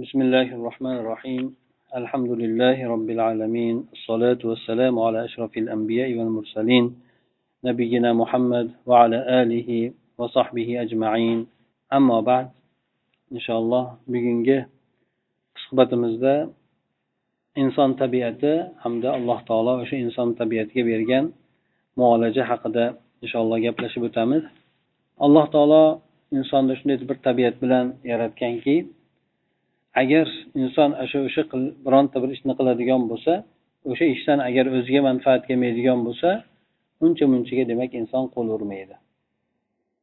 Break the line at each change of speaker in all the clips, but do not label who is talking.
بسم الله الرحمن الرحيم الحمد لله رب العالمين الصلاة والسلام على أشرف الأنبياء والمرسلين نبينا محمد وعلى آله وصحبه أجمعين أما بعد إن شاء الله bugungi suhbatimizda inson tabiati hamda alloh taolo o'sha inson tabiatiga bergan muolaja haqida inshaalloh gaplashib o'tamiz alloh taolo insonni shunday bir tabiat bilan yaratganki agar inson o'sha o'sha bironta bir ishni qiladigan bo'lsa o'sha ishdan agar o'ziga manfaat kelmaydigan bo'lsa uncha munchaga demak inson qo'l urmaydi.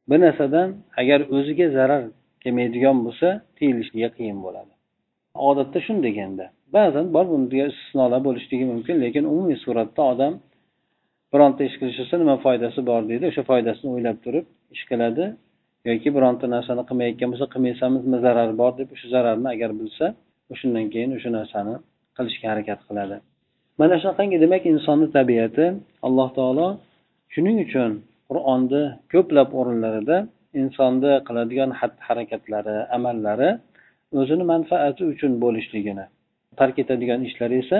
Bir narsadan agar o'ziga zarar kelmaydigan bo'lsa tiyilishligi qiyin bo'ladi. Odatda shundayganda ba'zan bor bunga istisnolar bo'lishligi mumkin lekin umumiy suratda odam bironta ish qilishsa nima foydasi bor deydi o'sha foydasini o'ylab turib ish qiladi. Yoki bironta narsani qilmayotgan bo'lsa qilmaysanmi zarari bor deb o'sha zararni agar bilsa o'shandan keyin o'sha narsani qilishga harakat qiladi. Mana shunaqangi demak insonni tabiati alloh taolo shuning uchun qur'onni ko'plab o'rinlarida insonni qiladigan xatti harakatlari amallari o'zini manfaati uchun bo'lishligini tark etadigan ishlari esa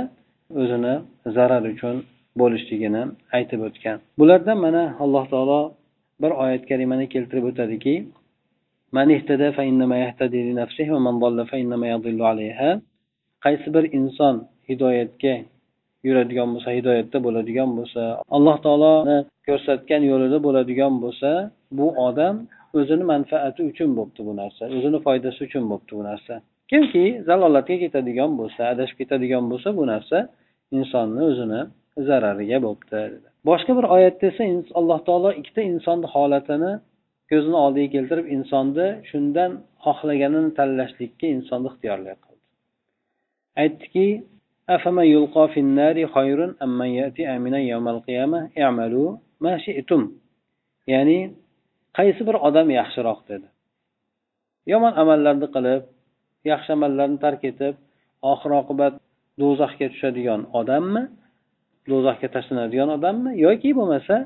o'zini zarar uchun bo'lishligini aytib o'tgan. Bulardan mana alloh taolo bir oyat karimani keltirib o'tadiki qaysi bir inson hidoyatga yuradigan bo'lsa hidoyatda bo'ladigan bo'lsa alloh taoloni ko'rsatgan yo'lida bo'ladigan bo'lsa bu odam o'zini manfaati uchun bo'libdi bu narsa o'zini foydasi uchun bo'libdi bu narsa. Kimki zalolatga ketadigan bo'lsa adashib ketadigan bo'lsa bu narsa insonni o'zini zarariga bo'libdi boshqa bir oyatda esa alloh taolo ikkita insonni holatini ko'zini oldiga keltirib insonni shundan xohlaganini tanlashlikka insonni ixtiyorli qildi. Aytdiki ya'ni qaysi bir odam yaxshiroq dedi. Yomon amallarni qilib yaxshi amallarni tark etib oxir oqibat do'zaxga tushadigan odammi? Do'zaxga tashlanadigan odammi yoki bo'lmasa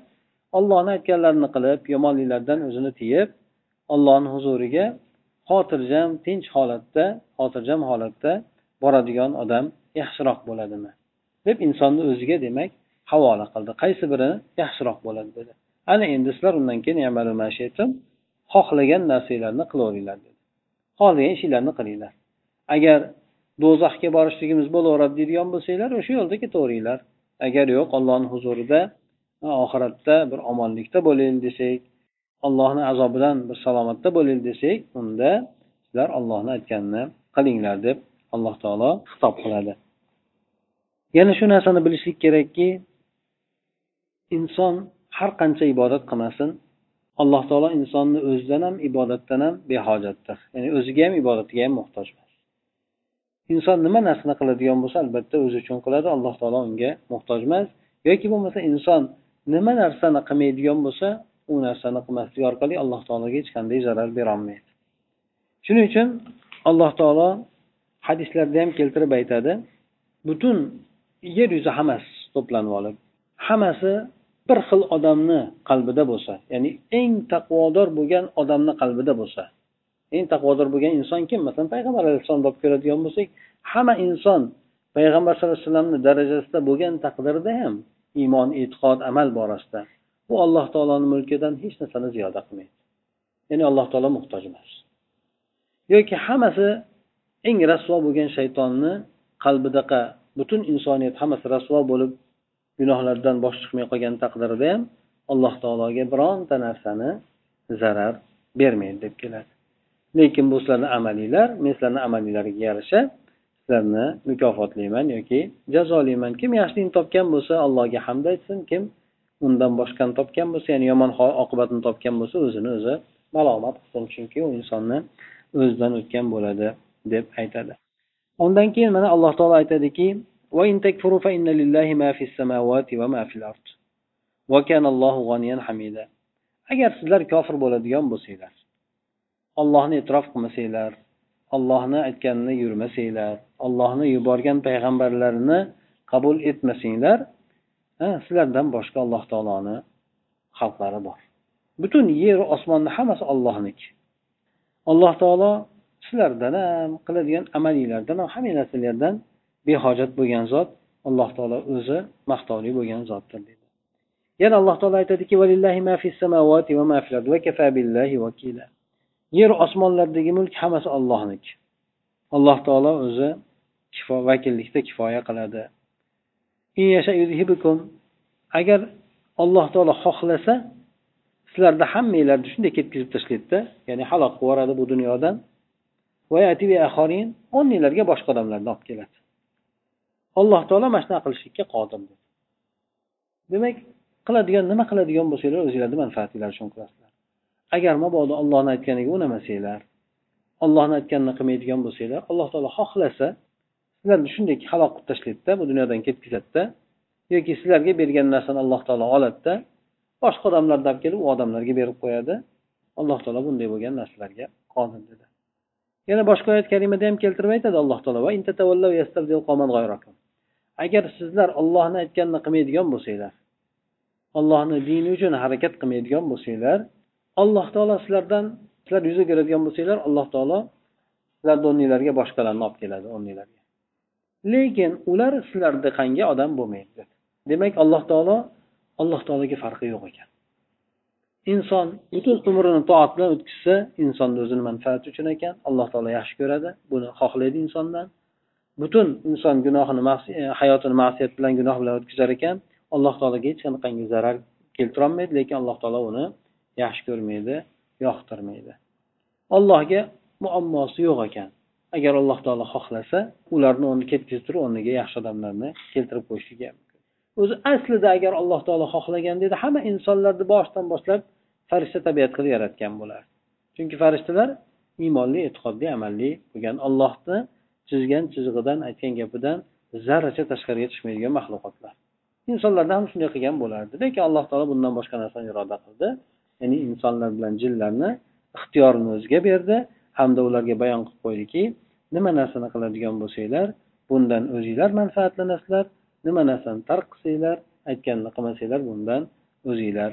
ollohni aytganlarini qilib yomonliklardan o'zini tiyib ollohni huzuriga xotirjam tinch holatda xotirjam holatda boradigan odam yaxshiroq bo'ladimi? Deb insonni o'ziga demak havola qildi. Qaysi biri yaxshiroq bo'ladi dedi. Ana endi sizlar undan keyin xohlagan narsanglarni qilaveringlar dedi. Xohlagan ishinglarni qilinglar. Agar do'zaxga borishligimiz bo'laveradi deydigan bo'lsanglar o'sha yo'lda ketaveringlar agar yo'q ollohni huzurida oxiratda bir omonlikda bo'laylik desak allohni azobidan bir salomatda bo'laylik desak unda sizlar ollohni aytganini qilinglar deb alloh taolo xitob qiladi. Yana shu narsani bilishlik kerakki inson har qancha ibodat qilmasin alloh taolo insonni o'zidan ham ibodatdan ham behojatdir. Ya'ni o'ziga ham ibodatiga ham muhtoj inson nima narsani qiladigan bo'lsa albatta o'zi uchun qiladi. Alloh taolo unga muhtoj emas. Yoki bo'lmasa inson nima narsani qilmaydigan bo'lsa u narsani qilmaslik orqali alloh taologa hech qanday zarar berolmaydi. Shuning uchun alloh taolo hadislarda ham keltirib aytadi butun yer yuzi hammasi to'planib olib hammasi bir xil odamni qalbida bo'lsa ya'ni eng taqvodor bo'lgan odamni qalbida bo'lsa eng taqvodor bo'lgan inson kim? Masalan payg'ambar alayhissalomni olib ko'radigan bo'lsak hamma inson payg'ambar sallallohu alayhi vasallamni darajasida bo'lgan taqdirda ham iymon e'tiqod amal borasida bu alloh taoloni mulkidan hech narsani ziyoda qilmaydi. Ya'ni alloh taolo muhtoj emas. Yoki hammasi eng rasvo bo'lgan shaytonni qalbidaqa butun insoniyat hammasi rasvo bo'lib gunohlardan bosh chiqmay qolgan taqdirda ham alloh taologa bironta narsani zarar bermaydi deb keladi. Lekin bu sizlarni amalinglar men sizlarni amalinglarga yarasha sizlarni mukofotlayman yoki jazolayman. Kim yaxshilikni topgan bo'lsa allohga hamd aytsin kim undan boshqani topgan bo'lsa ya'ni yomon oqibatni topgan bo'lsa o'zini o'zi malomat qilsin chunki u insonni o'zidan o'tgan bo'ladi deb aytadi. Undan keyin mana alloh taolo aytadiki agar sizlar kofir bo'ladigan bo'lsanglar ollohni e'tirof qilmasanglar ollohni aytganini yurmasanglar ollohni yuborgan payg'ambarlarini qabul etmasanglar sizlardan boshqa alloh taoloni xalqlari bor. Butun yer osmonni hammasi ollohniki alloh taolo sizlardan ham qiladigan amalinglardan ham hamma narsalardan behojat bo'lgan zot alloh taolo o'zi maqtovli bo'lgan zotdir deydi yana alloh taolo aytadiki yer osmonlardagi mulk hammasi ollohniki alloh taolo o'zi vakillikda kifoya qiladi. Agar alloh taolo xohlasa sizlarni hammanglarni shunday ketkazib tashlaydida ya'ni halok qilib yuboradi bu dunyodan. O'rninglarga boshqa odamlarni olib keladi. Alloh taolo mana shunaqa qilishlikka qodir demak qiladigan nima qiladigan bo'lsanglar o'zinglarni manfaatinglar uchun qilasizlar agar mabodo ollohni aytganiga unamasanglar ollohni aytganini qilmaydigan bo'lsanglar alloh taolo xohlasa sizlarni shunday halok qilib tashlaydida bu dunyodan ketkazadida yoki sizlarga bergan narsani alloh taolo oladida boshqa odamlarni olib kelib u odamlarga berib qo'yadi alloh taolo bunday bo'lgan narsalarga qodir dedi. Yana boshqa oyat kalimada ham keltirib aytadi alloh taolo agar sizlar ollohni aytganini qilmaydigan bo'lsanglar ollohni dini uchun harakat qilmaydigan bo'lsanglar alloh taolo sizlardan sizlar yuz o'giradigan bo'lsanglar alloh taolo sizlarni o'rninglarga boshqalarni olib keladi o'rninglarga lekin ular sizlardaqangi odam bo'lmaydi demak alloh taolo alloh taologa farqi yo'q ekan. Inson butun umrini toat bilan o'tkazsa insonni o'zini manfaati uchun ekan alloh taolo yaxshi ko'radi buni xohlaydi insondan. Butun inson gunohini e, hayotini ma'siyat bilan gunoh bilan o'tkazar ekan alloh taologa hech qanaqangi zarar keltirolmaydi lekin alloh taolo uni yaxshi ko'rmaydi yoqtirmaydi. Allohga muammosi yo'q ekan. Agar alloh taolo xohlasa ularni o'rni ketkazib turib o'rniga yaxshi odamlarni keltirib qo'yishligi mumkin. O'zi aslida agar alloh taolo xohlaganda edi hamma insonlarni boshidan boshlab farishta tabiat qilib yaratgan bo'lardi chunki farishtalar iymonli e'tiqodli amalli bo'lgan. Ollohni chizgan chizig'idan aytgan gapidan zarracha tashqariga chiqmaydigan maxluqotlar. Insonlarda ham shunday qilgan bo'lardi. Lekin alloh taolo bundan boshqa narsani iroda qildi. Ya'ni insonlar bilan jinlarni ixtiyorini o'ziga berdi. Hamda ularga bayon qilib qo'ydiki nima narsani qiladigan bo'lsanglar bundan o'zinglar manfaatlanasizlar nima narsani tark qilsanglar aytganini qilmasanglar bundan o'zinglar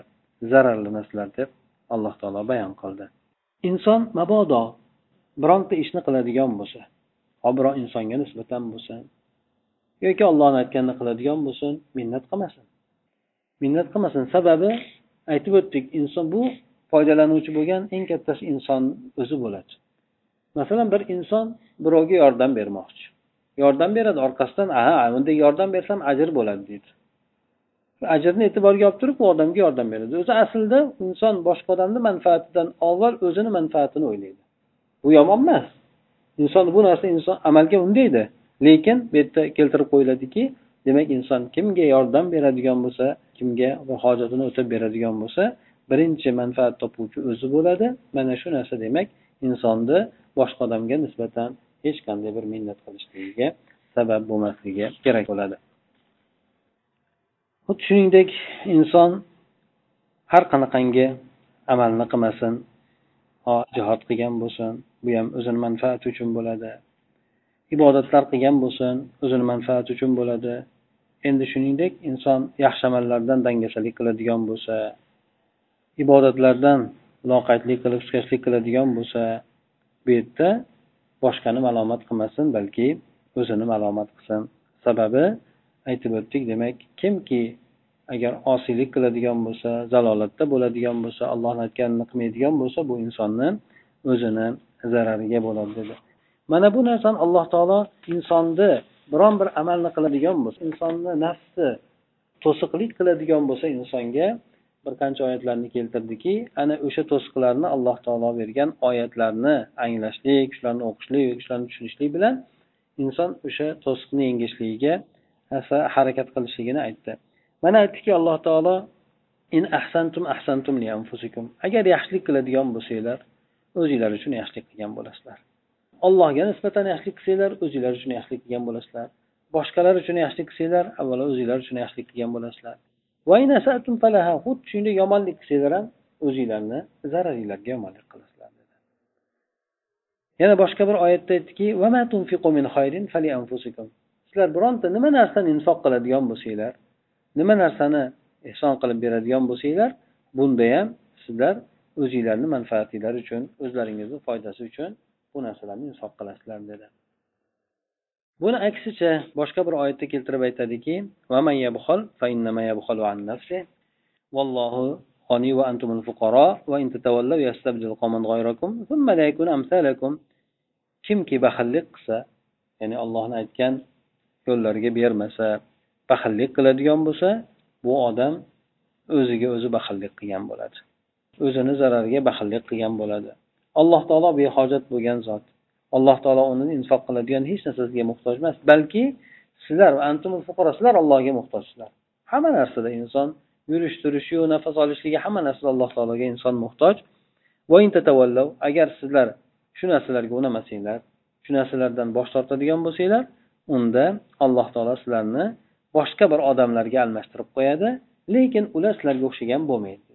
zararlanasizlar deb alloh taolo bayon qildi. Inson mabodo bironta ishni qiladigan bo'lsa ho biror insonga nisbatan bo'lsin yoki ollohni aytganini qiladigan bo'lsin minnat qilmasin. Minnat qilmasin. Sababi aytib o'tdik inson bu foydalanuvchi bo'lgan eng kattasi inson o'zi bo'ladi. Masalan bir inson birovga yordam bermoqchi. Yordam beradi orqasidan aha bunday yordam bersam ajr bo'ladi deydi. Ajrni e'tiborga olib turib u odamga yordam beradi. O'zi aslida inson boshqa odamni manfaatidan avval o'zini manfaatini o'ylaydi. Bu yomon emas. Inson bu narsa inson amalga undaydi. Lekin bu yerda keltirib qo'yiladiki demak inson kimga yordam beradigan bo'lsa kimga hojatini o'tab beradigan bo'lsa birinchi manfaat topuvchi o'zi bo'ladi. Mana shu narsa demak insonni boshqa odamga nisbatan hech qanday bir minnat qilishligiga sabab bo'lmasligi kerak bo'ladi. Xuddi shuningdek inson har qanaqangi amalni qilmasin jihod qilgan bo'lsin bu ham o'zini manfaati uchun bo'ladi. Ibodatlar qilgan bo'lsin o'zini manfaati uchun bo'ladi. Endi shuningdek inson yaxshi amallardan dangasalik qiladigan bo'lsa ibodatlardan loqaydlik qilib sustkashlik qiladigan bo'lsa bu yerda boshqani malomat qilmasin balki o'zini malomat qilsin. Sababi aytib o'tdik demak kimki agar osiylik qiladigan bo'lsa zalolatda bo'ladigan bo'lsa allohni aytganini qilmaydigan bo'lsa bu insonni o'zini zarariga bo'ladi dedi. Mana bu narsani alloh taolo insonni biron bir amalni qiladigan bo'lsa insonni nafsi to'siqlik qiladigan bo'lsa insonga bir qancha oyatlarni keltirdiki ana o'sha to'siqlarni alloh taolo bergan oyatlarni anglashlik shularni o'qishlik shularni tushunishlik bilan inson o'sha to'siqni yengishligiga harakat qilishligini aytdi. Mana aytdiki alloh taolo in ahsantum ahsantum li anfusikum. Agar yaxshilik qiladigan bo'lsanglar o'zinglar uchun yaxshilik qilgan bo'lasizlar. Allohga nisbatan yaxshilik qilsanglar o'zinglar uchun yaxshilik qilgan bo'lasizlar. Boshqalar uchun yaxshilik qilsanglar avvalo o'zinglar uchun yaxshilik qilgan bo'lasizlar. Xuddi shunday yomonlik qilsanglar ham o'zinglarni zararinglarga yomonlik qilasizlar dedi. Yana boshqa bir oyatda aytdiki sizlar bironta nima narsani infoq qiladigan bo'lsanglar nima narsani ehson qilib beradigan bo'lsanglar bunda ham sizlar o'zinglarni manfaatinglar uchun o'zlaringizni foydasi uchun bu narsalarni insof qilasizlar dedi. Buni aksicha boshqa bir oyatda keltirib aytadiki kimki baxillik qilsa ya'ni ollohni aytgan yo'llariga bermasa baxillik qiladigan bo'lsa bu odam o'ziga o'zi baxillik qilgan bo'ladi. O'zini zarariga baxillik qilgan bo'ladi. Alloh taolo behojat bo'lgan zot. Alloh taolo uni infoq qiladigan hech narsasiga muhtoj emas balki sizlar sizlar allohga muhtojsizlar. Hamma narsada inson yurish turishiyu nafas olishligi hamma narsada alloh taologa inson muhtoj. Agar sizlar shu narsalarga unamasanglar shu narsalardan bosh tortadigan bo'lsanglar unda alloh taolo sizlarni boshqa bir odamlarga almashtirib qo'yadi lekin ular sizlarga o'xshagan bo'lmaydi.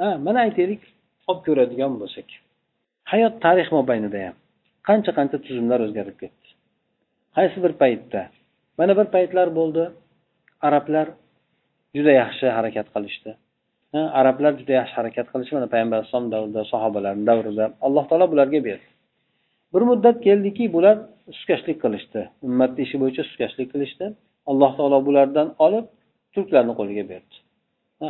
Ha mana aytaylik olib ko'radigan bo'lsak. Hayot tarix mobaynida ham qancha qancha tuzumlar o'zgarib ketdi. Qaysi bir paytda mana bir paytlar bo'ldi arablar juda yaxshi harakat qilishdi. Arablar juda yaxshi harakat qilishdi mana payg'ambar alayhisalom davrida sahobalarni davrida alloh taolo bularga berdi. Bir muddat keldiki bular suskashlik qilishdi. Ummatni ishi bo'yicha suskashlik qilishdi. Alloh taolo bulardan olib turklarni qo'liga berdi.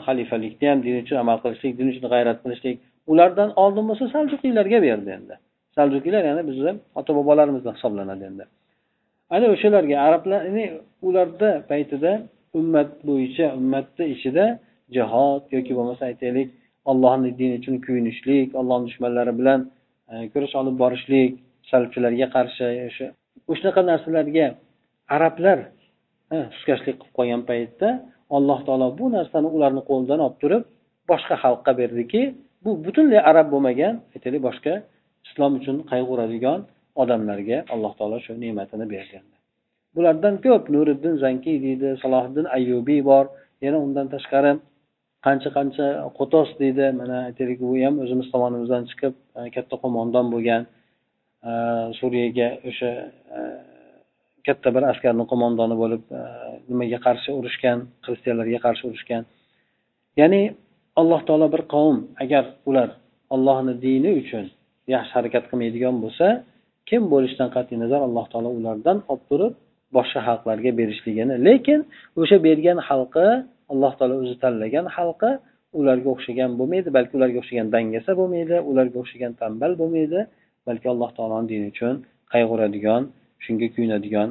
Xalifalikni ham din uchun amal qilishlik din uchun g'ayrat qilishlik ulardan oldin bo'lsa saljuqiylarga berdi endi. Saljuqiylar ya'ni bizni ota bobolarimizdan hisoblanadi endi. Ana o'shalarga arablar ularda paytida ummat bo'yicha ummatni ichida jihod yoki bo'lmasa aytaylik ollohni dini uchun kuyinishlik ollohni dushmanlari bilan e, kurash olib borishlik salbchilarga qarshi o'sha shunaqa narsalarga arablar e, suskashlik qilib qolgan paytda alloh taolo bu narsani ularni qo'lidan olib turib boshqa xalqqa berdiki bu butunlay arab bo'lmagan aytaylik boshqa islom uchun qayg'uradigan odamlarga alloh taolo shu ne'matini bergan bulardan ko'p nuriddin zankiy deydi salohiddin ayyubiy bor yana undan tashqari qancha qancha qo'tos deydi mana aytaylik u ham o'zimiz tomonimizdan chiqib e, katta qo'mondon bo'lgan e, suriyaga o'sha e, katta bir askarni qo'mondoni bo'lib nimaga qarshi urushgan xristianlarga qarshi urushgan. Ya'ni alloh taolo bir qavm agar ular ollohni dini uchun yaxshi harakat qilmaydigan bo'lsa kim bo'lishidan qat'iy nazar alloh taolo ulardan olib turib boshqa xalqlarga berishligini lekin o'sha bergan xalqi alloh taolo o'zi tanlagan xalqi ularga o'xshagan bo'lmaydi balki ularga o'xshagan dangasa bo'lmaydi ularga o'xshagan tanbal bo'lmaydi balki alloh taoloni dini uchun qayg'uradigan shunga kuyinadigan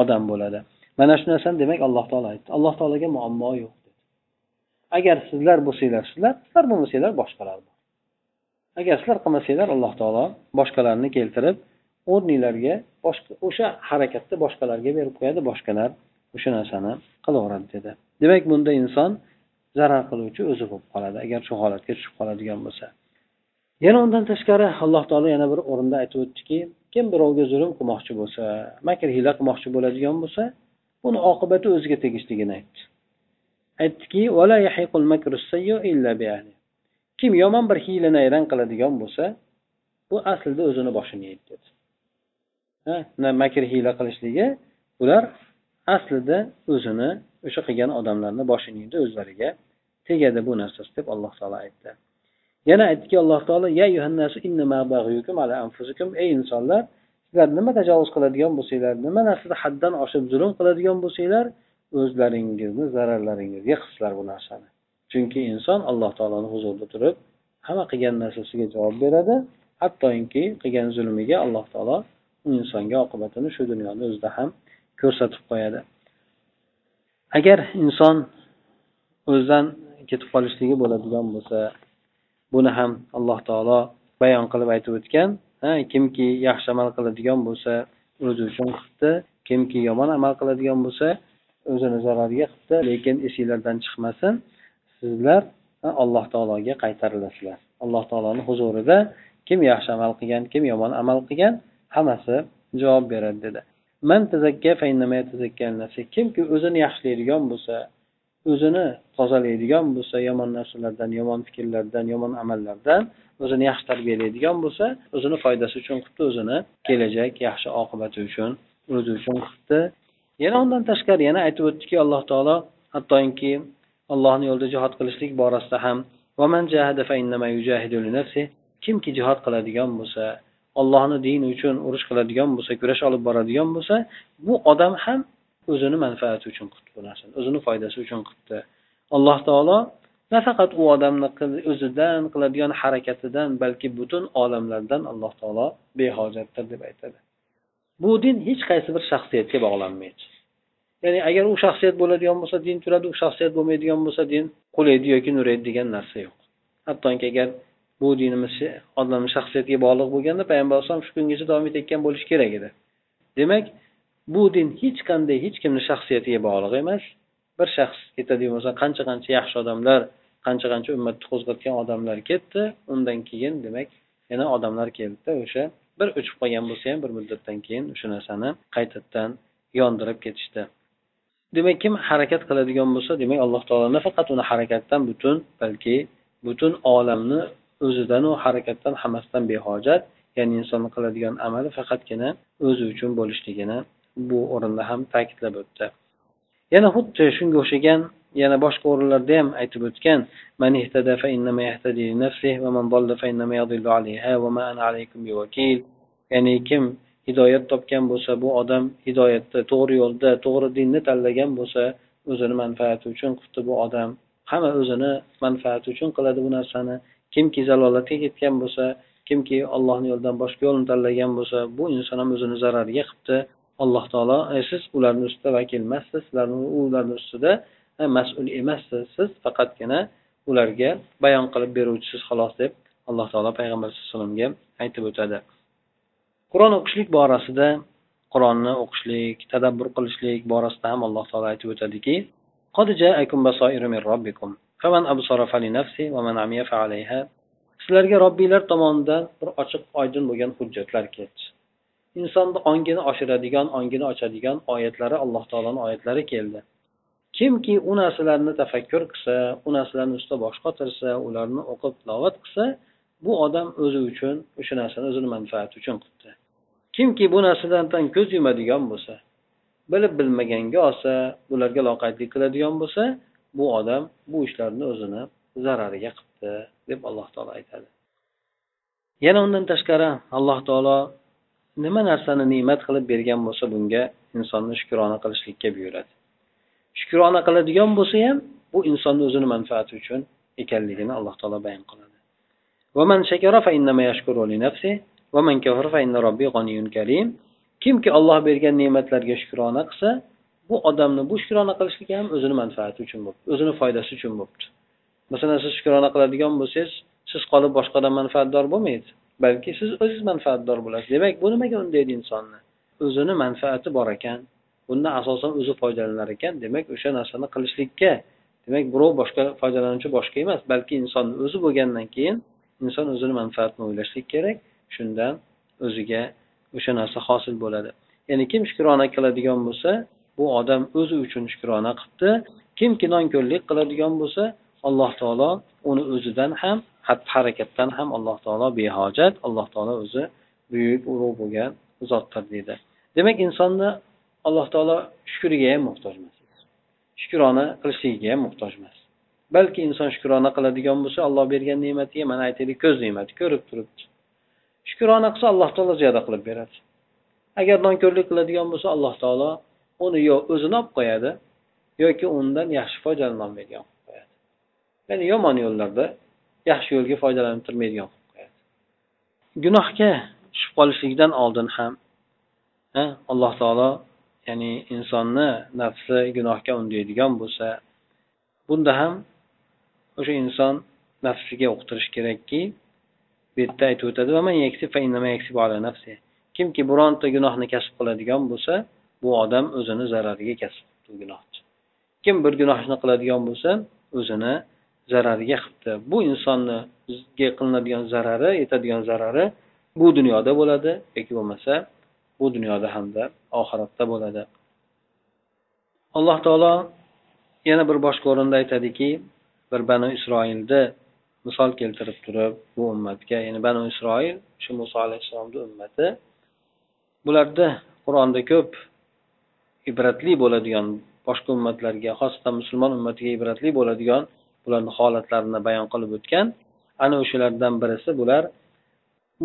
odam bo'ladi. Mana shu narsani demak alloh taolo aytdi. Alloh taologa muammo yo'q. Agar sizlar bo'lsanglar sizlar sizlar bo'lmasanglar boshqalar bor. Agar sizlar qilmasanglar alloh taolo boshqalarni keltirib o'rninglarga boshqa o'sha harakatni boshqalarga berib qo'yadi boshqalar o'sha narsani qilaveradi dedi. Demak bunda inson zarar qiluvchi o'zi bo'lib qoladi agar shu holatga tushib qoladigan bo'lsa. Yana undan tashqari alloh taolo yana bir o'rinda aytib o'tdiki kim birovga zulm qilmoqchi bo'lsa makr hiyla qilmoqchi bo'ladigan bo'lsa buni oqibati o'ziga tegishligini aytdi. Aytdiki kim yomon bir hiyla nayrang qiladigan bo'lsa bu aslida o'zini boshini yeydi dedi makr hiyla qilishligi ular aslida o'zini o'sha qilgan odamlarni boshini yeydi o'zlariga tegadi bu narsasi deb alloh taolo aytdi. Yana aytdiki alloh taolo ey insonlar sizlar nima tajovuz qiladigan bo'lsanglar nima narsada haddan oshib zulm qiladigan bo'lsanglar o'zlaringizni zararlaringizga qilsizlar bu narsani. Chunki inson alloh taoloni huzurida turib hamma qilgan narsasiga javob beradi. Hattoki qilgan zulmiga alloh taolo u insonga oqibatini shu dunyoni o'zida ham ko'rsatib qo'yadi. Agar inson o'zidan ketib qolishligi bo'ladigan bo'lsa buni ham alloh taolo bayon qilib aytib o'tgan kimki yaxshi amal qiladigan bo'lsa o'zi uchun qilibdi kimki yomon amal qiladigan bo'lsa o'zini zarariga qilsa lekin esinglardan chiqmasin sizlar alloh taologa qaytarilasizlar alloh taoloni huzurida kim yaxshi amal qilgan kim yomon amal qilgan hammasi javob beradi dedi. Man kimki o'zini yaxshilaydigan bo'lsa o'zini tozalaydigan bo'lsa yomon narsalardan yomon fikrlardan yomon amallardan o'zini yaxshi tarbiyalaydigan bo'lsa o'zini foydasi uchun qilibdi o'zini kelajak yaxshi oqibati uchun o'zi uchun qilibdi yana undan tashqari yana aytib o'tdiki alloh taolo hattoki allohni yo'lida jihod qilishlik borasida ham kimki jihod qiladigan bo'lsa ollohni dini uchun urush qiladigan bo'lsa kurash olib boradigan bo'lsa bu odam ham o'zini manfaati uchun qilibdi bu narsani o'zini foydasi uchun qilibdi alloh taolo nafaqat u odamni o'zidan qiladigan harakatidan balki butun olamlardan alloh taolo behojatdir deb aytadi. Bu din hech qaysi bir shaxsiyatga bog'lanmaydi. Ya'ni agar u shaxsiyat bo'ladigan bo'lsa din turadi u shaxsiyat bo'lmaydigan bo'lsa din qulaydi yoki nuraydi degan narsa yo'q. Hattoki agar bu dinimiz odamni shaxsiyatiga bog'liq bo'lganda payg'ambar alayhisalom shu kungacha davom etayotgan bo'lishi kerak edi. Demak bu din hech qanday hech kimni shaxsiyatiga bog'liq emas. Bir shaxs ketadigan bo'lsa qancha qancha yaxshi odamlar qancha qancha ummatni qo'zg'atgan odamlar ketdi undan keyin demak yana odamlar keldida o'sha bir o'chib qolgan bo'lsa ham bir muddatdan keyin o'sha narsani qaytadan yondirib ketishdi. Demak kim harakat qiladigan bo'lsa demak alloh taolo nafaqat uni harakatdan butun balki butun olamni o'zidanu harakatdan hammasidan behojat ya'ni insonni qiladigan amali faqatgina o'zi uchun bo'lishligini bu o'rinda ham ta'kidlab o'tdi. Yana xuddi shunga o'xshagan yana boshqa o'rinlarda ham aytib o'tgan ya'ni kim hidoyat topgan bo'lsa bu odam hidoyatda to'g'ri yo'lda to'g'ri dinni tanlagan bo'lsa o'zini manfaati uchun qilibdi bu odam. Hamma o'zini manfaati uchun qiladi bu narsani. Kimki zalolatga ketgan bo'lsa kimki ollohni yo'lidan boshqa yo'lni tanlagan bo'lsa bu inson ham o'zini zarariga qilibdi alloh taolo siz ularni ustida vakil emassiz sizlarni ularni ustida e, mas'ul emassiz. Siz faqatgina ularga bayon qilib beruvchisiz xolos deb alloh taolo payg'ambar sallallohu alayhi vasallamga aytib o'tadi. Qur'on o'qishlik borasida qur'onni o'qishlik tadabbur qilishlik borasida ham alloh taolo aytib o'tadiki sizlarga robbiylar tomonidan bir ochiq oydin bo'lgan hujjatlar keldi. Insonni ongini oshiradigan ongini ochadigan oyatlari alloh taoloni oyatlari keldi. Kimki u narsalarni tafakkur qilsa u narsalarni ustida bosh qotirsa ularni o'qib tilovat qilsa bu odam o'zi uchun o'sha narsani o'zini manfaati uchun qilibdi kimki bu narsadan ko'z yumadigan bo'lsa bilib bilmaganga olsa ularga loqaydlik qiladigan bo'lsa bu odam bu ishlarni o'zini zarariga qilibdi deb alloh taolo aytadi. Yana undan tashqari alloh taolo nima narsani ne'mat qilib bergan bo'lsa bunga insonni shukrona qilishlikka buyuradi. Shukrona qiladigan bo'lsa ham bu insonni o'zini manfaati uchun ekanligini alloh taolo bayon qiladi. Kimki olloh bergan ne'matlarga shukrona qilsa bu odamni bu shukrona qilishligi ham o'zini manfaati uchun bo'libdi o'zini foydasi uchun bo'libdi masalan siz shukrona qiladigan bo'lsangiz siz qolib boshqadan manfaatdor bo'lmaydi balki siz o'zingiz manfaatdor bo'lasiz. Demak bu nimaga undaydi insonni? O'zini manfaati bor ekan bundan asosan o'zi foydalanar ekan demak o'sha narsani qilishlikka demak birov boshqa foydalanuvchi boshqa emas balki insonni o'zi bo'lgandan keyin inson o'zini manfaatini o'ylashlik kerak. Shundan o'ziga o'sha narsa hosil bo'ladi. Ya'ni kim shukrona qiladigan bo'lsa bu odam o'zi uchun shukrona qilibdi. Kimki nonko'rlik qiladigan bo'lsa alloh taolo uni o'zidan ham xatti harakatdan ham alloh taolo behojat alloh taolo o'zi buyuk ulug' bo'lgan zotdir deydi. Demak insonni alloh taolo shukriga ham muhtoj emas. Shukrona qilishligiga ham muhtoj emas. Balki inson shukrona qiladigan bo'lsa olloh bergan ne'matiga mana aytaylik ko'z ne'mati ko'rib turibdi. Shukrona qilsa alloh taolo ziyoda qilib beradi. Agar nonko'rlik qiladigan bo'lsa alloh taolo uni yo o'zini olib qo'yadi yoki undan yaxshi foydalanolmaydigan qilib qo'yadi. Ya'ni yomon yo'llarda yaxshi yo'lga foydalantirmaydigan qilib qo'yadi. Gunohga tushib qolishlikdan oldin ham alloh taolo ya'ni insonni nafsi gunohga undaydigan bo'lsa bunda ham o'sha inson nafsiga uqtirish kerakki bu yerda aytib o'tadi kimki bironta gunohni kasb qiladigan bo'lsa bu odam o'zini zarariga kasb qilibdi gunohchi. Kim bir gunohni qiladigan bo'lsa o'zini zarariga qilibdi bu insonniga qilinadigan zarari yetadigan zarari bu dunyoda bo'ladi yoki bo'lmasa bu dunyoda hamda oxiratda bo'ladi. Alloh taolo yana bir boshqa o'rinda aytadiki bir banu isroilni misol keltirib turib bu ummatga ya'ni banu isroil shu muso alayhissalomni ummati bularda qur'onda ko'p ibratli bo'ladigan boshqa ummatlarga xosatan musulmon ummatiga ibratli bo'ladigan bularni holatlarini bayon qilib o'tgan ana o'shalardan birisi bular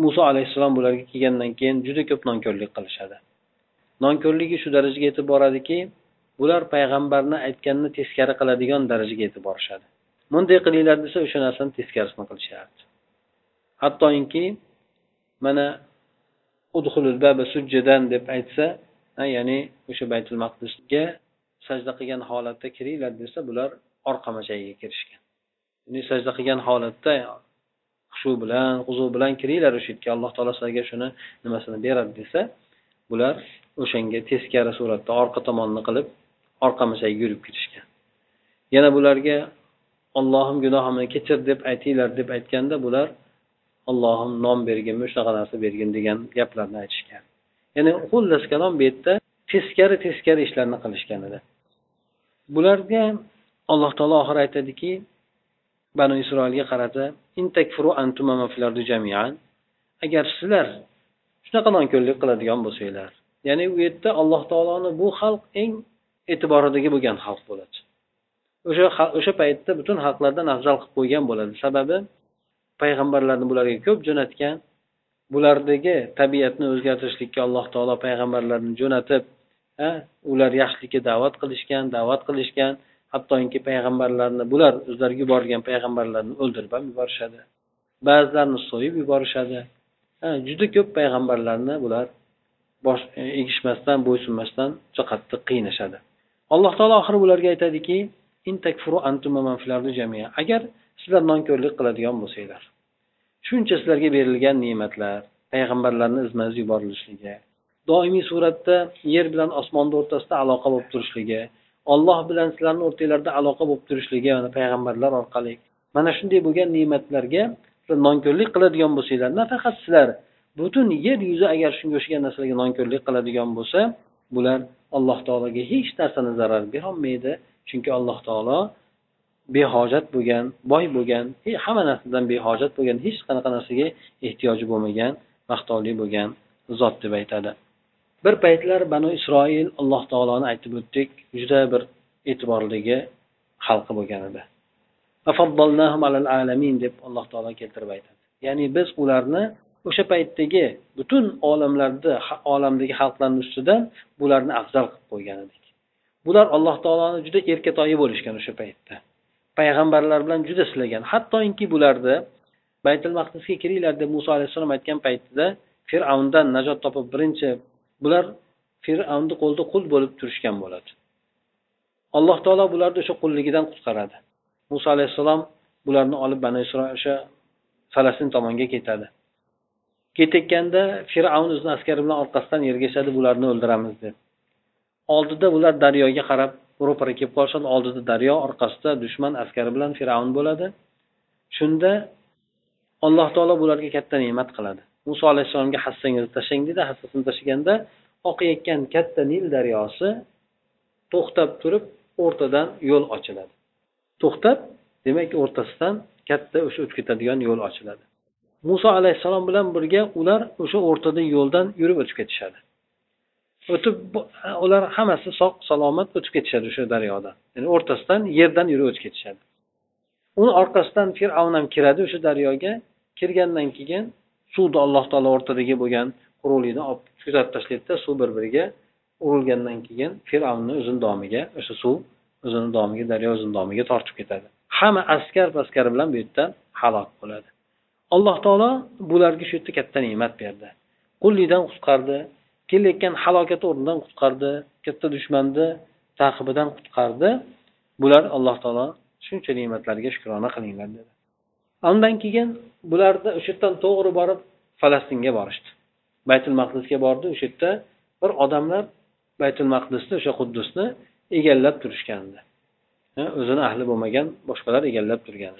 muso alayhissalom bularga kelgandan keyin juda ko'p nonko'rlik qilishadi. Nonko'rligi shu darajaga yetib boradiki bular payg'ambarni aytganini teskari qiladigan darajaga yetib borishadi. Bunday qilinglar desa o'sha narsani teskarisini qilishardi hattoki mana sujjadan deb aytsa ya'ni o'sha baytul maqdisga sajda qilgan holatda kiringlar desa bular orqa machagiga kirishgan. Ya'ni sajda qilgan holatda xushu bilan huzur bilan kiringlar o'sha yerga alloh taolo sizlarga shuni nimasini beradi desa bular o'shanga teskari suratda orqa tomonni qilib orqa machagiga yurib kirishgan. Yana bularga ollohim gunohimni kechir deb aytinglar deb aytganda bular ollohim nom bergin shunaqa narsa bergin degan gaplarni aytishgan. Ya'ni xullas kalom bu yerda teskari teskari ishlarni qilishgan edi. Bularga alloh taolo oxiri aytadiki banu isroilga qarata agar sizlar shunaqa nonko'rlik qiladigan bo'lsanglar ya'ni u yerda alloh taoloni bu xalq eng e'tiboridagi bo'lgan xalq bo'ladi. O'sha o'sha paytda butun xalqlardan afzal qilib qo'ygan bo'ladi. Sababi payg'ambarlarni bularga ko'p jo'natgan bulardagi tabiatni o'zgartirishlikka alloh taolo payg'ambarlarni jo'natib ular yaxshilikka da'vat qilishgan da'vat qilishgan. Hattoki payg'ambarlarni bular o'zlariga yuborgan payg'ambarlarni o'ldirib ham yuborishadi. Ba'zilarini so'yib yuborishadi. Juda ko'p payg'ambarlarni bular bosh e, egishmasdan bo'ysunmasdan juda qattiq qiynashadi. Alloh taolo oxiri bularga aytadiki agar sizlar nonko'rlik qiladigan bo'lsanglar shuncha sizlarga berilgan ne'matlar payg'ambarlarni izma iz yuborilishligi doimiy suratda yer bilan osmonni o'rtasida aloqa bo'lib turishligi olloh bilan sizlarni o'rtanglarda aloqa bo'lib turishligi mana payg'ambarlar orqali mana shunday bo'lgan ne'matlarga nonko'rlik qiladigan bo'lsanglar nafaqat sizlar butun yer yuzi agar shunga o'xshagan narsalarga nonko'rlik qiladigan bo'lsa bular alloh taologa hech narsani zarar berolmaydi. Chunki alloh taolo behojat bo'lgan boy bo'lgan hamma narsadan behojat bo'lgan hech qanaqa narsaga ehtiyoji bo'lmagan maqtovli bo'lgan zot deb aytadi. Bir paytlar banu isroil alloh taoloni aytib o'tdik juda bir e'tiborligi xalqi bo'lgan edi. Deb alloh taolo keltirib aytadi. Ya'ni biz ularni o'sha paytdagi butun olamlarda olamdagi xalqlarni ustidan bularni afzal qilib qo'ygan edik. Bular alloh taoloni juda erkatoyi bo'lishgan o'sha paytda. Payg'ambarlar bilan juda silagan. Hattoki bularni baytul maqdisga kiringlar deb muso alayhissalom aytgan paytida fir'avndan najot topib birinchi bular fir'avnni qo'lida qul bo'lib turishgan bo'ladi. Alloh taolo bularni o'sha qulligidan qutqaradi. Muso alayhissalom bularni olib bani isroil o'sha falastin tomonga ketadi. Ketayotganda fir'avn o'zini askari bilan orqasidan ergashadi bularni o'ldiramiz deb. Oldida ular daryoga qarab ro'para kelib qolishadi. Oldida daryo orqasida dushman askari bilan fir'avn bo'ladi. Shunda alloh taolo bularga katta ne'mat qiladi. Muso alayhissalomga hassangizni tashlang dedi. Hassasini tashlaganda oqayotgan katta nil daryosi to'xtab turib o'rtadan yo'l ochiladi. To'xtab demak o'rtasidan katta o'sha o'tib ketadigan yo'l ochiladi. Muso alayhissalom bilan birga ular o'sha o'rtada yo'ldan yurib o'tib ketishadi. O'tib ular hammasi sog' salomat o'tib ketishadi o'sha daryodan ya'ni o'rtasidan yerdan yurib o'tib ketishadi. Uni orqasidan fir'avn ham kiradi o'sha daryoga. Kirgandan keyin suvni alloh taolo o'rtadagi bo'lgan quruqlikni olib kuzatib tashlaydida suv bir biriga urilgandan keyin fir'avnni o'zini domiga o'sha suv o'zini domiga daryo o'zini domiga tortib ketadi. Hamma askar paskar bilan bu yerdan halok bo'ladi. Alloh taolo bularga shu yerda katta ne'mat berdi. Qullikdan qutqardi. Kelayotgan halokat o'rnidan qutqardi katta dushmanni taqibidan qutqardi. Bular alloh taolo shuncha ne'matlarga shukrona qilinglar dedi. Undan keyin bularni o'sha yerdan to'g'ri borib falastinga borishdi. Baytul maqdisga bordi o'sha yerda bir odamlar baytul maqdisni o'sha quddusni egallab turishgandi. O'zini ahli bo'lmagan boshqalar egallab turgan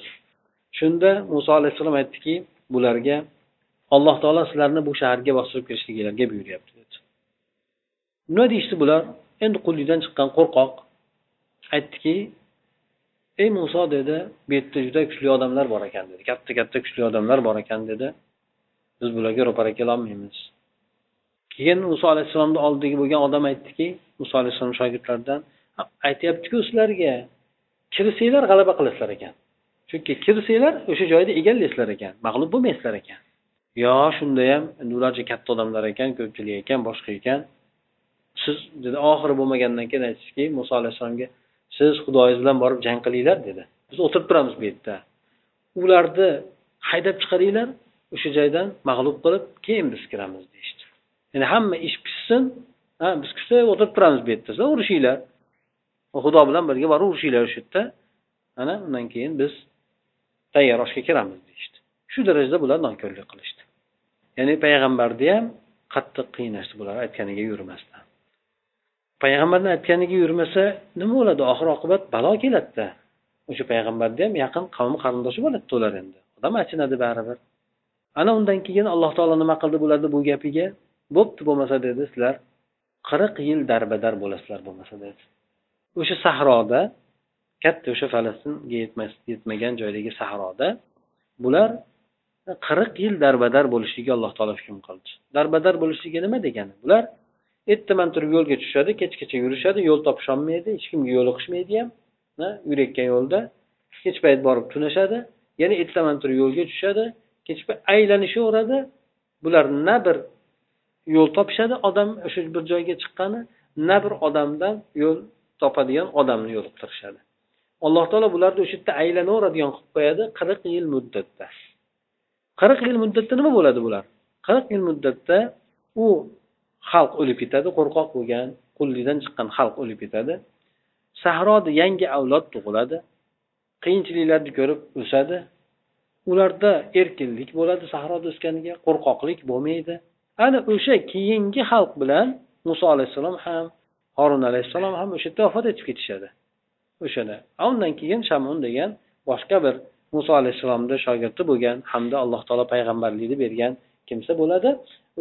shunda muso alayhissalom aytdiki bularga alloh taolo sizlarni bu shaharga bostirib kirishliginglarga buyuryapti. Nima deyishdi bular? Endi qullikdan chiqqan qo'rqoq. Aytdiki ey muso dedi bu yerda juda kuchli odamlar bor ekan dedi. Katta katta kuchli odamlar bor ekan dedi. Biz bularga ro'para kelolmaymiz. Keyin muso alayhissalomni oldidagi bo'lgan odam aytdiki muso alayhissalom shogirdlaridan aytyaptiku sizlarga kirsanglar g'alaba qilasizlar ekan. Chunki kirsanglar o'sha joyda egallaysizlar ekan mag'lub bo'lmaysizlar ekan. Yo shunda ham endi ularcha katta odamlar ekan ko'pchilik ekan boshqa ekan. Siz dedi oxiri bo'lmagandan keyin aytishdiki muso alayhissalomga siz xudoyingiz bilan borib jang qilinglar dedi. Biz o'tirib turamiz bu yerda. Ularni haydab chiqaringlar o'sha joydan mag'lub qilib keyin biz kiramiz deyishdi. Ya'ni hamma ish pishsin ha biz kutsa o'tirib turamiz bu yerda sizlar urushinglar. Xudo bilan birga borib urushinglar o'sha yerda. Ana undan keyin biz tayyor oshga kiramiz deyishdi. Shu darajada bular nonko'rlik qilishdi. Ya'ni payg'ambarni ham qattiq qiynashdi bular aytganiga yurmasdan. Payg'ambarni aytganiga yurmasa nima bo'ladi? Oxir oqibat balo keladida. O'sha payg'ambarni ham yaqin qavmi qarindoshi bo'ladida ular endi. Odam achinadi baribir. Ana undan keyin alloh taolo nima qildi bularni bu gapiga? Bo'pti bo'lmasa dedi sizlar qirq yil darbadar bo'lasizlar bo'lmasa dedi. O'sha sahroda katta o'sha falastinga yetmagan joydagi sahroda bular qirq yil darbadar bo'lishligiga alloh taolo hukm qildi. Darbadar bo'lishligi nima degani? Bular ertaman turib yo'lga tushadi kechgacha yurishadi yo'l topisholmaydi hech kimga yo'liqishmaydi ham yurayotgan yo'lda. Kech payt borib tunashadi yana ertaman turib yo'lga tushadi kech aylanishaveradi. Bular na bir yo'l topishadi odam o'sha bir joyga chiqqani na bir odamdan yo'l topadigan odamni yo'liqtirishadi alloh taolo bularni o'sha yerda aylanaveradigan qilib qo'yadi qirq yil muddatda. Qirq yil muddatda nima bo'ladi bular? Qirq yil muddatda u xalq o'lib ketadi qo'rqoq bo'lgan qullikdan chiqqan xalq o'lib ketadi. Sahroda yangi avlod tug'iladi qiyinchiliklarni ko'rib o'sadi. Ularda erkinlik bo'ladi sahroda o'sganiga qo'rqoqlik bo'lmaydi. Ana o'sha keyingi xalq bilan muso alayhissalom ham horun alayhissalom ham o'sha yerda vafot etib ketishadi. O'shada undan keyin shamun degan boshqa bir muso alayhissalomni shogirdi bo'lgan hamda alloh taolo payg'ambarlikni bergan kimsa bo'ladi.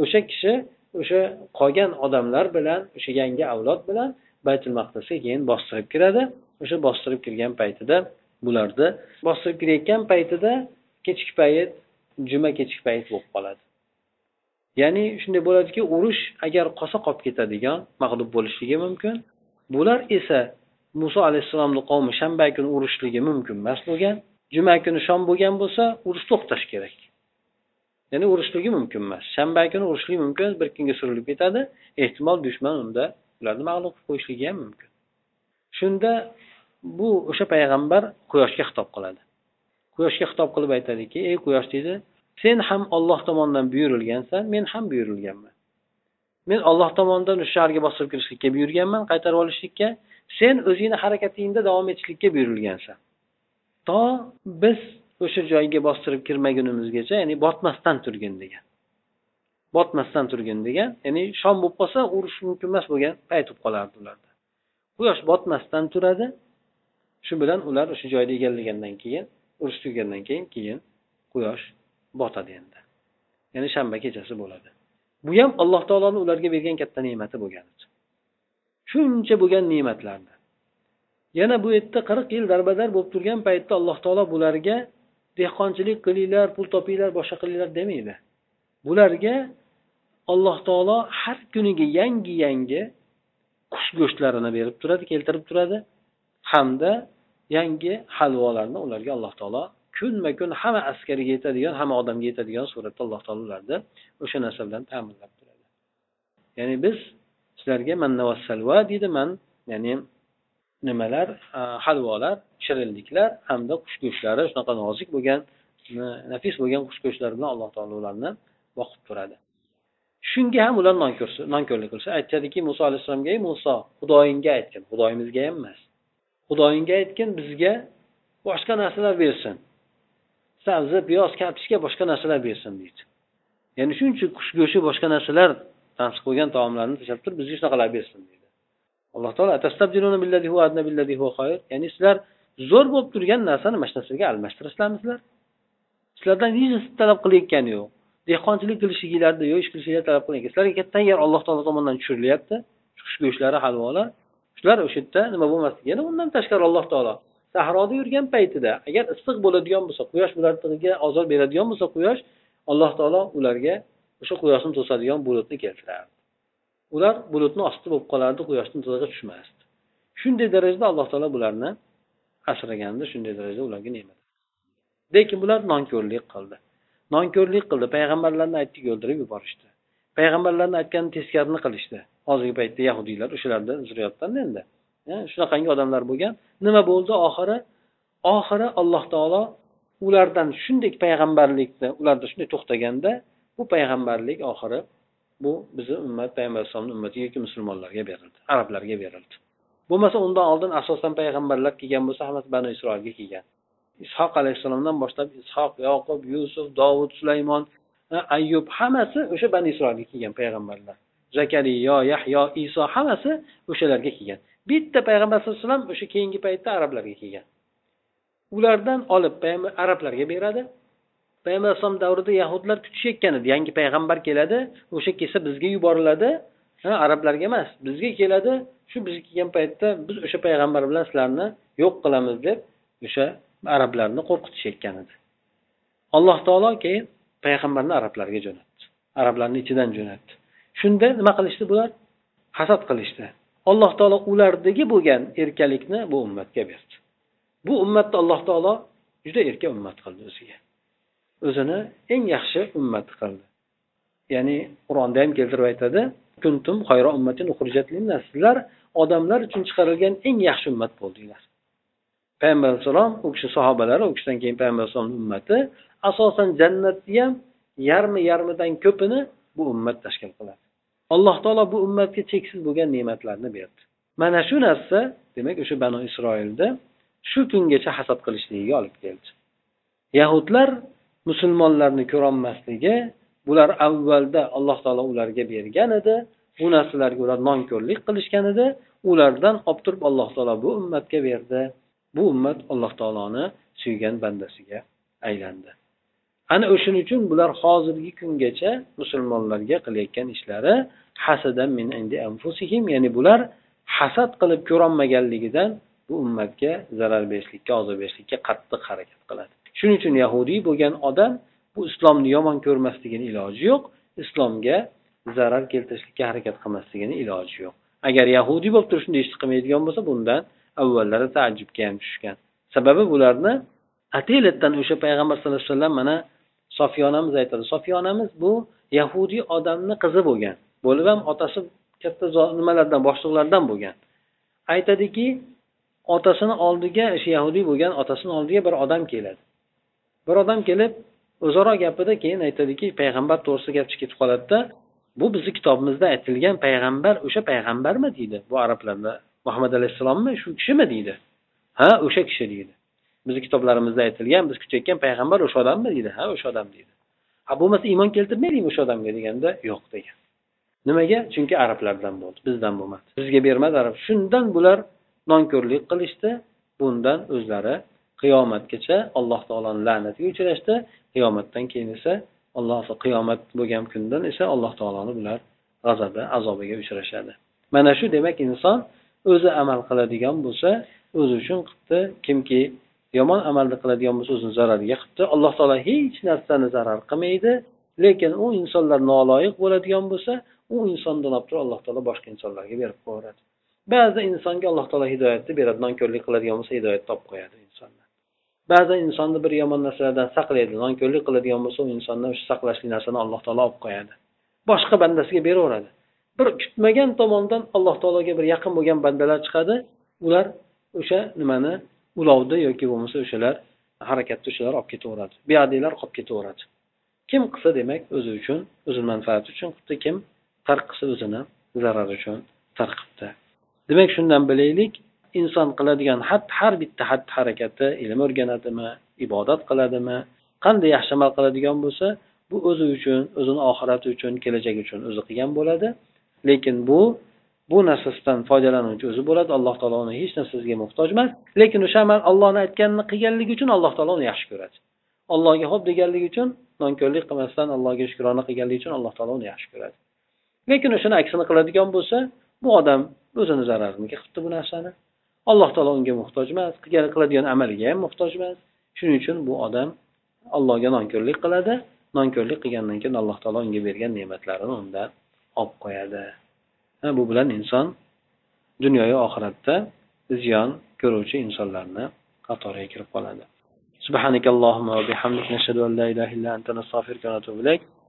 O'sha kishi o'sha qolgan odamlar bilan o'sha yangi avlod bilan baytul maqdisga keyin bostirib kiradi. O'sha bostirib kirgan paytida bularni bostirib kirayotgan paytida kechki payt juma kechki payt bo'lib qoladi. Ya'ni shunday bo'ladiki urush agar qolsa qolib ketadigan mag'lub bo'lishligi mumkin. Bular esa muso alayhissalomni qavmi shanba kuni urushligi mumkin emas bo'lgan. Juma kuni shom bo'lgan bo'lsa urush to'xtash kerak. Ya'ni urishligi mumkin emas. Shanba kuni urishlik mumkin bir kunga surilib ketadi. Ehtimol dushman unda ularni mag'lub qilib qo'yishligi ham mumkin. Shunda bu o'sha payg'ambar quyoshga xitob qiladi. Quyoshga xitob qilib aytadiki ey quyosh deydi sen ham olloh tomonidan buyurilgansan men ham buyurilganman. Men olloh tomonidan o'sha shaharga bostirib kirishlikka buyurganman qaytarib olishlikka. Sen o'zingni harakatingda davom etishlikka buyurilgansan. To biz o'sha joyga bostirib kirmagunimizgacha ya'ni botmasdan turgin degan. Botmasdan turgin degan ya'ni shom bo'lib qolsa urush mumkin emas bo'lgan payt bo'lib qolardi ularda. Quyosh botmasdan turadi. Shu bilan ular o'sha joyni egallagandan keyin urush tugagandan keyin keyin quyosh botadi endi. Ya'ni shanba kechasi bo'ladi. Bu ham alloh taoloni ularga bergan katta ne'mati bo'lgan shuncha bo'lgan ne'matlarni yana bu yerda qirq yil darbadar bo'lib turgan paytda alloh taolo bularga dehqonchilik qilinglar pul topinglar boshqa qilinglar demaydi. Bularga alloh taolo har kuniga yangi yangi qush go'shtlarini berib turadi keltirib turadi hamda yangi halvolarni ularga alloh taolo kunma kun hamma askarga yetadigan hamma odamga yetadigan suratda alloh taolo ularni o'sha narsa bilan ta'minlab turadi. Ya'ni biz sizlarga manna va salva deydi man ya'ni nimalar? Halvolar shirinliklar hamda qush go'shtlari shunaqa nozik bo'lgan nafis bo'lgan qush go'shtlari bilan alloh taolo ularni boqib turadi. Shunga ham ular nonko'rlik qilsa aytadiki muso alayhissalomga ey muso xudoyingga aytgin xudoyimizga ham emas. Xudoyingga aytgin bizga boshqa narsalar bersin. Sabzi piyoz kartoshka boshqa narsalar bersin deydi. Ya'ni shuncha qush go'shti boshqa narsalar tansiq bo'lgan taomlarni tashlab turib bizga shunaqalar bersin deydi. Alloh taolo ya'ni sizlar zo'r bo'lib turgan narsani mana shu narsaga almashtirasizlarmi sizlar? Sizlardan hech narsa talab qilayotgani yo'q. Dehqonchilik qilishliginglarni yo'q ish qilishinglarni talab qilayotgan sizlarga katta yer alloh taolo tomonidan tushirilyapti qush go'shtlari halvolar shular o'sha yerda nima bo'lmasligi. Yana undan tashqari alloh taolo sahroda yurgan paytida agar issiq bo'ladigan bo'lsa quyosh bularga ozor beradigan bo'lsa quyosh alloh taolo ularga o'sha quyoshni to'sadigan bulutni keltirardi ular bulutni ostida bo'lib qolardi quyoshni tig'iga tushmasdi. Shunday darajada alloh taolo bularni asragandi shunday darajada ularga ne'mat lekin bular nonko'rlik qildi. Nonko'rlik qildi payg'ambarlarni aytdik o'ldirib yuborishdi. Payg'ambarlarni aytganini teskarini qilishdi. Hozirgi paytda yahudiylar o'shalarni zurriyotdan endi. Shunaqangi odamlar bo'lgan. Nima bo'ldi? Oxiri oxiri alloh taolo ulardan shunday payg'ambarlikni ularda shunday to'xtaganda bu payg'ambarlik oxiri bu bizni ummat payg'ambar alayhisalomni ummatiga yoki musulmonlarga berildi arablarga berildi. Bo'lmasa undan oldin asosan payg'ambarlar kelgan bo'lsa hammasi banu isroilga kelgan. Ishoq alayhissalomdan boshlab ishoq yoqub yusuf dovud sulaymon ayyub hammasi o'sha bani isroilga kelgan payg'ambarlar. Zakariyo yahyo iso hammasi o'shalarga kelgan. Bitta payg'ambar sallallohu alayhi vasallam o'sha keyingi paytda arablarga kelgan. Ulardan olib arablarga beradi. Payg'ambar alayhisalom davrida yahudlar kutishayotgan edi yangi payg'ambar keladi o'sha kelsa bizga yuboriladi. Arablarga emas bizga keladi. Shu biz kelgan paytda biz o'sha payg'ambar bilan sizlarni yo'q qilamiz deb o'sha arablarni qo'rqitishayotgan edi. Alloh taolo keyin payg'ambarni arablarga jo'natdi. Arablarni ichidan jo'natdi. Shunda nima qilishdi bular? Hasad qilishdi. Alloh taolo ulardagi bo'lgan erkalikni bu ummatga berdi. Bu ummatni alloh taolo juda erka ummat qildi o'ziga. O'zini eng yaxshi ummat qildi. Ya'ni qur'onda ham keltirib aytadi kuntum ummatin sizlar odamlar uchun chiqarilgan eng yaxshi ummat bo'ldinglar. Payg'ambar alayhissalom u kishi sahobalari u kishidan keyin payg'ambar alayhissalomni ummati asosan jannatni ham yarmi yarmidan ko'pini bu ummat tashkil qiladi. Alloh taolo bu ummatga cheksiz bo'lgan ne'matlarni berdi. Mana shu narsa demak o'sha banu isroilda shu kungacha hasad qilishligiga olib keldi. Yahudlar musulmonlarni ko'rolmasligi bular avvalda alloh taolo ularga bergan edi bu narsalarga ular nonko'rlik qilishgan edi ulardan olib turib alloh taolo bu ummatga berdi. Bu ummat alloh taoloni suygan bandasiga aylandi. Ana o'shaning uchun bular hozirgi kungacha musulmonlarga qilayotgan ishlari hasadan min indi anfusihim ya'ni bular hasad qilib ko'rolmaganligidan bu ummatga zarar berishlikka ozor berishlikka qattiq harakat qiladi. Shuning uchun yahudiy bo'lgan odam bu islomni yomon ko'rmasligini iloji yo'q islomga zarar keltirishlikka harakat qilmasligini iloji yo'q. Agar yahudiy bo'lib turib shunday ishni qilmaydigan bo'lsa bundan avvallari taajjubga ham tushgan. Sababi bularni atiylatdan o'sha payg'ambar sallallohu alayhi vasallam mana sofiya onamiz aytadi. Sofiya onamiz bu yahudiy odamni qizi bo'lgan. Bo'lib ham otasi katta nimalardan boshliqlardan bo'lgan. Aytadiki otasini oldiga o'sha yahudiy bo'lgan otasini oldiga bir odam keladi. Bir odam kelib o'zaro gapida keyin aytadiki payg'ambar to'g'risida gap chiqib ketib qoladida bu bizni kitobimizda aytilgan payg'ambar o'sha payg'ambarmi deydi. Bu arablarda muhammad alayhissalommi shu kishimi deydi. Ha o'sha kishi deydi. Bizni kitoblarimizda aytilgan biz kutayotgan payg'ambar o'sha odammi deydi. Ha o'sha odam deydi. Ha bo'lmasa iymon keltirmaydingmi o'sha odamga deganda yo'q degan. Nimaga? Chunki arablardan bo'ldi bizdan bo'lmadi. Bizga bermadi arab. Shundan bular nonko'rlik qilishdi bundan o'zlari qiyomatgacha alloh taoloni la'natiga uchrashdi. Qiyomatdan keyin esa alloh qiyomat bo'lgan kundan esa alloh taoloni bular g'azabi azobiga uchrashadi. Mana shu demak inson o'zi amal qiladigan bo'lsa o'zi uchun qilibdi kimki yomon amalni qiladigan bo'lsa o'zini zarariga qilibdi alloh taolo hech narsani zarar qilmaydi. Lekin u insonlar noloyiq bo'ladigan bo'lsa u insondan olib turib alloh taolo boshqa insonlarga berib qo'yaveradi ba'zi insonga alloh taolo hidoyatni beradi nonko'rlik qiladigan bo'lsa hidoyatni olib qo'yadi insonni ba'zi insonni bir yomon narsalardan saqlaydi nonko'rlik qiladigan bo'lsa u insondan o'sha saqlashlik narsani alloh taolo olib qo'yadi. Boshqa bandasiga beraveradi. Bir kutmagan tomondan alloh taologa bir yaqin bo'lgan bandalar chiqadi. Ular o'sha nimani ulovni yoki bo'lmasa o'shalar harakatni o'shalar olib ketaveradi. Buyoqdagilar qolib ketaveradi. Kim qilsa demak o'zi uchun o'zini manfaati uchun qilibdi kim tark qilsa o'zini zarari uchun tark qilibdi demak shundan bilaylik inson qiladigan xatti har bitta xatti harakati ilm o'rganadimi ibodat qiladimi qanday yaxshi amal qiladigan bo'lsa bu o'zi uchun o'zini oxirati uchun kelajagi uchun o'zi qilgan bo'ladi. Lekin bu bu narsasidan foydalanuvchi o'zi bo'ladi. Alloh taolo uni hech narsasiga muhtoj emas. Lekin o'sha amal allohni aytganini qilganligi uchun alloh taolo uni yaxshi ko'radi. Allohga ho'p deganligi uchun nonko'rlik qilmasdan allohga shukrona qilganligi uchun alloh taolo uni yaxshi ko'radi. Lekin o'shani aksini qiladigan bo'lsa bu odam o'zini zarariga qilibdi bu narsani. alloh taolo unga muhtoj emas qiladigan amaliga ham muhtoj emas shuning uchun bu odam allohga nonko'rlik qiladi nonko'rlik qilgandan keyin alloh taolo unga bergan ne'matlarini undan olib qo'yadi bu bilan inson dunyoyu oxiratda ziyon ko'ruvchi insonlarni qatoriga kirib qoladi سبحانك اللهم وبحمدك نشهد أن لا إله إلا أنت نستغفرك ونتوب إليك